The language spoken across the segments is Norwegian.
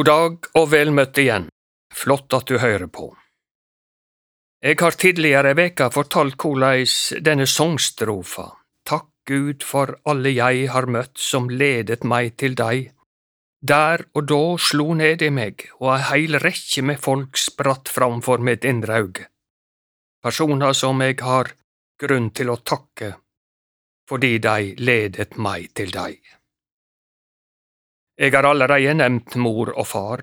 God dag og vel møtt igjen. Flott at du hører på. Jeg har tidligere i veka fortalt hvordan denne songstrofa, Takk Gud for alle jeg har møtt som ledet meg til deg, der og da slo ned i meg, og ei heil rekke med folk spratt framfor mitt indre auge. Personer som jeg har grunn til å takke fordi de ledet meg til deg. Jeg har allereie nevnt mor og far.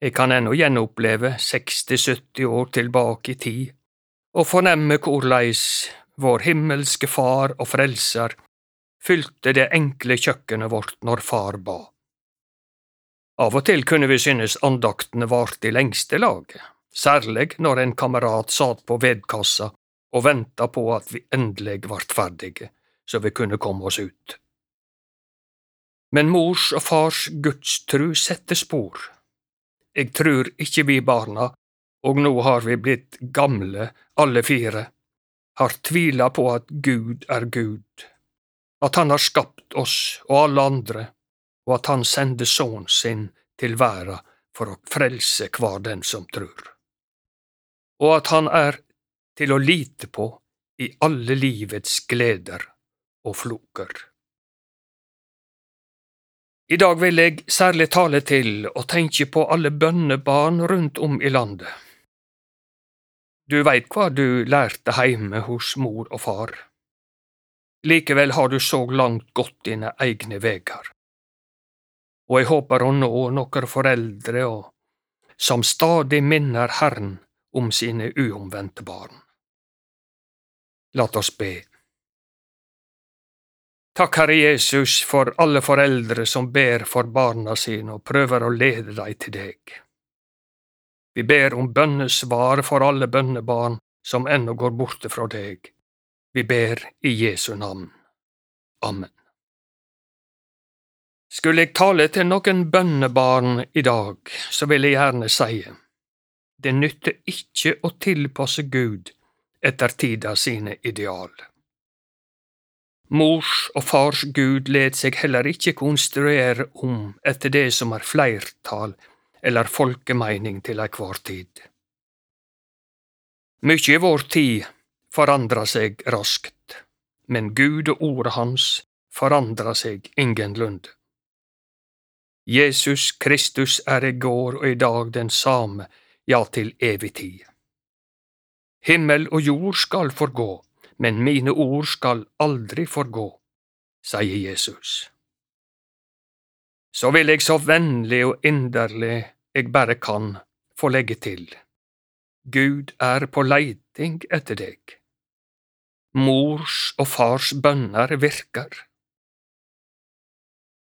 Jeg kan ennå gjenoppleve 60–70 år tilbake i tid og fornemme korleis vår himmelske Far og Frelser fylte det enkle kjøkkenet vårt når far ba. Av og til kunne vi synes andaktene varte i lengste laget, særlig når en kamerat satt på vedkassa og venta på at vi endelig vart ferdige, så vi kunne komme oss ut. Men mors og fars gudstru setter spor. Eg trur ikkje vi barna, og nå har vi blitt gamle alle fire, har tvila på at Gud er Gud, at Han har skapt oss og alle andre, og at Han sender Sønnen sin til verda for å frelse hver den som trur, og at Han er til å lite på i alle livets gleder og floker. I dag vil jeg særlig tale til og tenke på alle bønnebarn rundt om i landet. Du veit hva du lærte heime hos mor og far. Likevel har du så langt gått dine egne vegar. Og jeg håper å nå noen foreldre og som stadig minner Herren om sine uomvendte barn. Lat oss be. Takk, Herre Jesus, for alle foreldre som ber for barna sine og prøver å lede dem til deg. Vi ber om bønnesvar for alle bønnebarn som ennå går borte fra deg. Vi ber i Jesu navn. Amen. Skulle jeg tale til noen bønnebarn i dag, så vil jeg gjerne si det nytter ikke å tilpasse Gud etter tida sine ideal. Mors og fars Gud let seg heller ikke konstruere om etter det som er fleirtal eller folkemeining til ei kvar tid. Mykje i vår tid forandrar seg raskt, men Gud og ordet hans forandrar seg ingenlunde. Jesus Kristus er i går og i dag den same, ja, til evig tid. Himmel og jord skal forgå, men mine ord skal aldri forgå, sier Jesus. Så vil jeg så vennlig og inderlig jeg bare kan, få legge til, Gud er på leiting etter deg. Mors og fars bønner virker.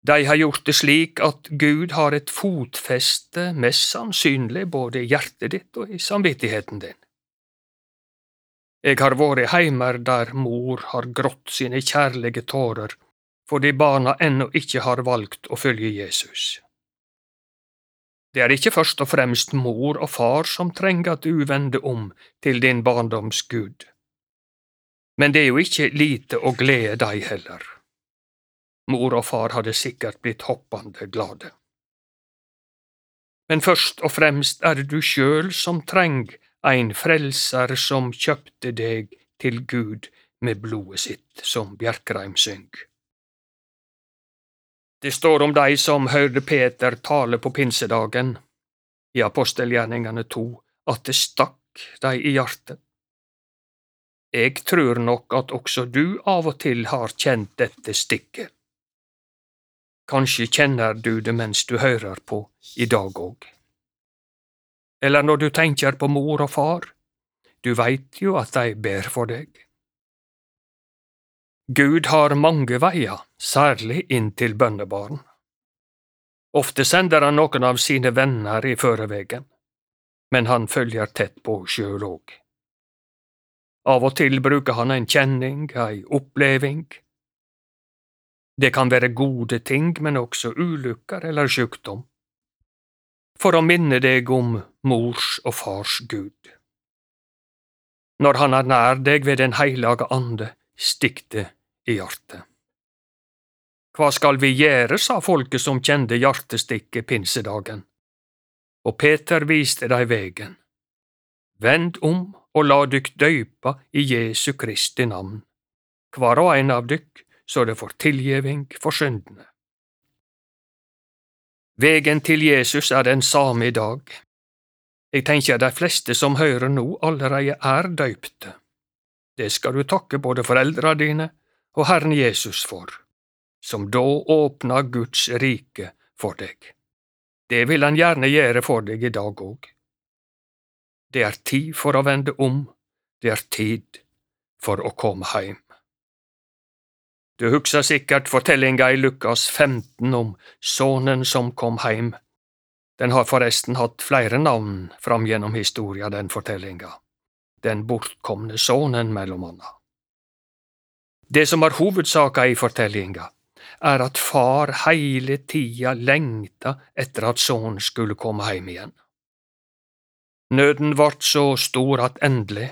De har gjort det slik at Gud har et fotfeste, mest sannsynlig både i hjertet ditt og i samvittigheten din. Eg har vore heimer der mor har grått sine kjærlige tårer fordi barna ennå ikke har valgt å følge Jesus. Det er ikke først og fremst mor og far som trenger at du vender om til din barndoms Gud, men det er jo ikke lite å glede deg heller. Mor og far hadde sikkert blitt hoppande glade. Men først og fremst er det du sjøl som treng ein frelser som kjøpte deg til Gud med blodet sitt, som Bjerkreim syng. Det står om dei som hørte Peter tale på pinsedagen, i apostelgjerningene to, at det stakk dei i hjertet. Eg trur nok at også du av og til har kjent dette stikket. Kanskje kjenner du det mens du hører på i dag òg eller når du tenker på mor og far, du veit jo at de ber for deg. Gud har mange veier, særlig inn til bønnebarn. Ofte sender han noen av sine venner i førevegen, men han følger tett på sjøl òg. Av og til bruker han en kjenning, ei oppleving. Det kan være gode ting, men også ulykker eller sykdom for å minne deg om mors og fars Gud. Når Han er nær deg ved Den heilage ande, stikk det i hjertet. Hva skal vi gjøre, sa folket som kjente hjertestikket pinsedagen. Og Peter viste dei vegen. Vend om og la dykk døypa i Jesu Kristi navn, hver og ein av dykk, så det får tilgjeving for syndene. Vegen til Jesus er den same i dag. Jeg tenker de fleste som hører nå, allerede er døypte. Det skal du takke både foreldra dine og Herren Jesus for som da åpna Guds rike for deg. Det vil han gjerne gjøre for deg i dag òg. Det er tid for å vende om, det er tid for å komme heim. Du husker sikkert fortellinga i Lukas 15 om sonen som kom heim. Den har forresten hatt flere navn fram gjennom historia, den fortellinga. Den bortkomne sonen, mellom anna. Det som er hovedsaka i fortellinga, er at far heile tida lengta etter at sønnen skulle komme heim igjen. Nøden vart så stor at endelig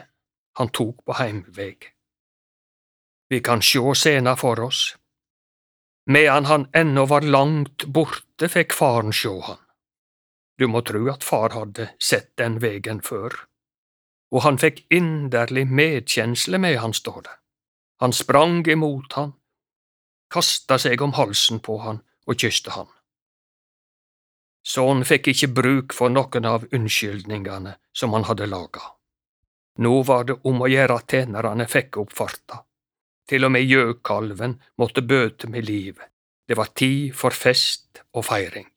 han tok på heimveg. Vi kan sjå scena for oss. Medan han ennå var langt borte, fikk faren sjå han. Du må tru at far hadde sett den vegen før, og han fikk inderlig medkjensle med han, står. Han sprang imot han, kasta seg om halsen på han og kysste han. Sønnen fikk ikke bruk for noen av unnskyldningene som han hadde laga. Nå var det om å gjøre at tjenerne fikk opp farta. Til og med gjøkalven måtte bøte med livet. Det var tid for fest og feiring.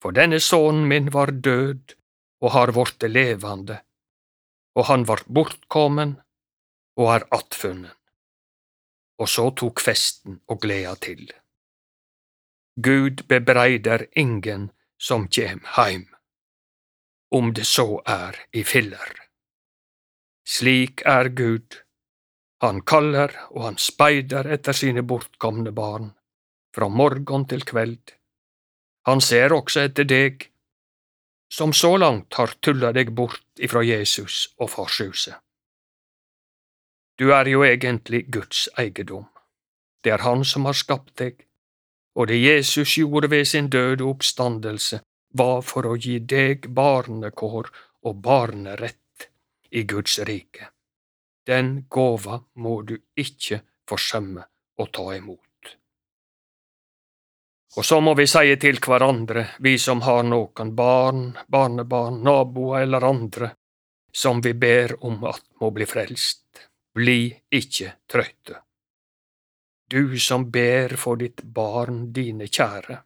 For denne sønnen min var død og har vorte levende, og han vart bortkommen og er attfunnen og så tok festen og gleda til. Gud bebreider ingen som kjem heim, om det så er i filler. Slik er Gud, han kaller og han speider etter sine bortkomne barn, fra morgen til kveld. Han ser også etter deg, som så langt har tulla deg bort ifra Jesus og farshuset. Du er jo egentlig Guds eiendom. Det er Han som har skapt deg, og det Jesus gjorde ved sin døde oppstandelse, var for å gi deg barnekår og barnerett i Guds rike. Den gåva må du ikke forsømme å ta imot. Og så må vi seie til hverandre, vi som har noen barn, barnebarn, naboer eller andre, som vi ber om at må bli frelst. Bli ikke trøtte. Du som ber for ditt barn, dine kjære.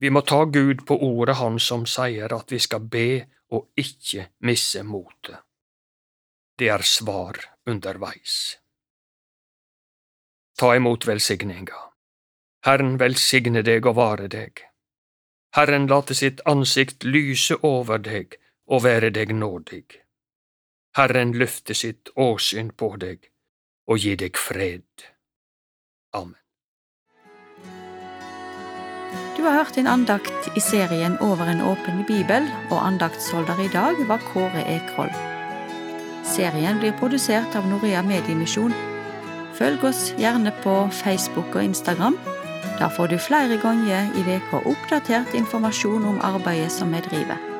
Vi må ta Gud på ordet, Han som sier at vi skal be og ikke misse motet. Det er svar underveis. Ta imot velsigninga. Herren velsigne deg og vare deg. Herren late sitt ansikt lyse over deg og være deg nådig. Herren løfte sitt åsyn på deg og gi deg fred. Amen. Du har hørt en andakt i serien Over en åpen bibel, og andaktsholder i dag var Kåre Ekroll. Serien blir produsert av Norea Mediemisjon. Følg oss gjerne på Facebook og Instagram. Der får du flere ganger i veka oppdatert informasjon om arbeidet som vi driver.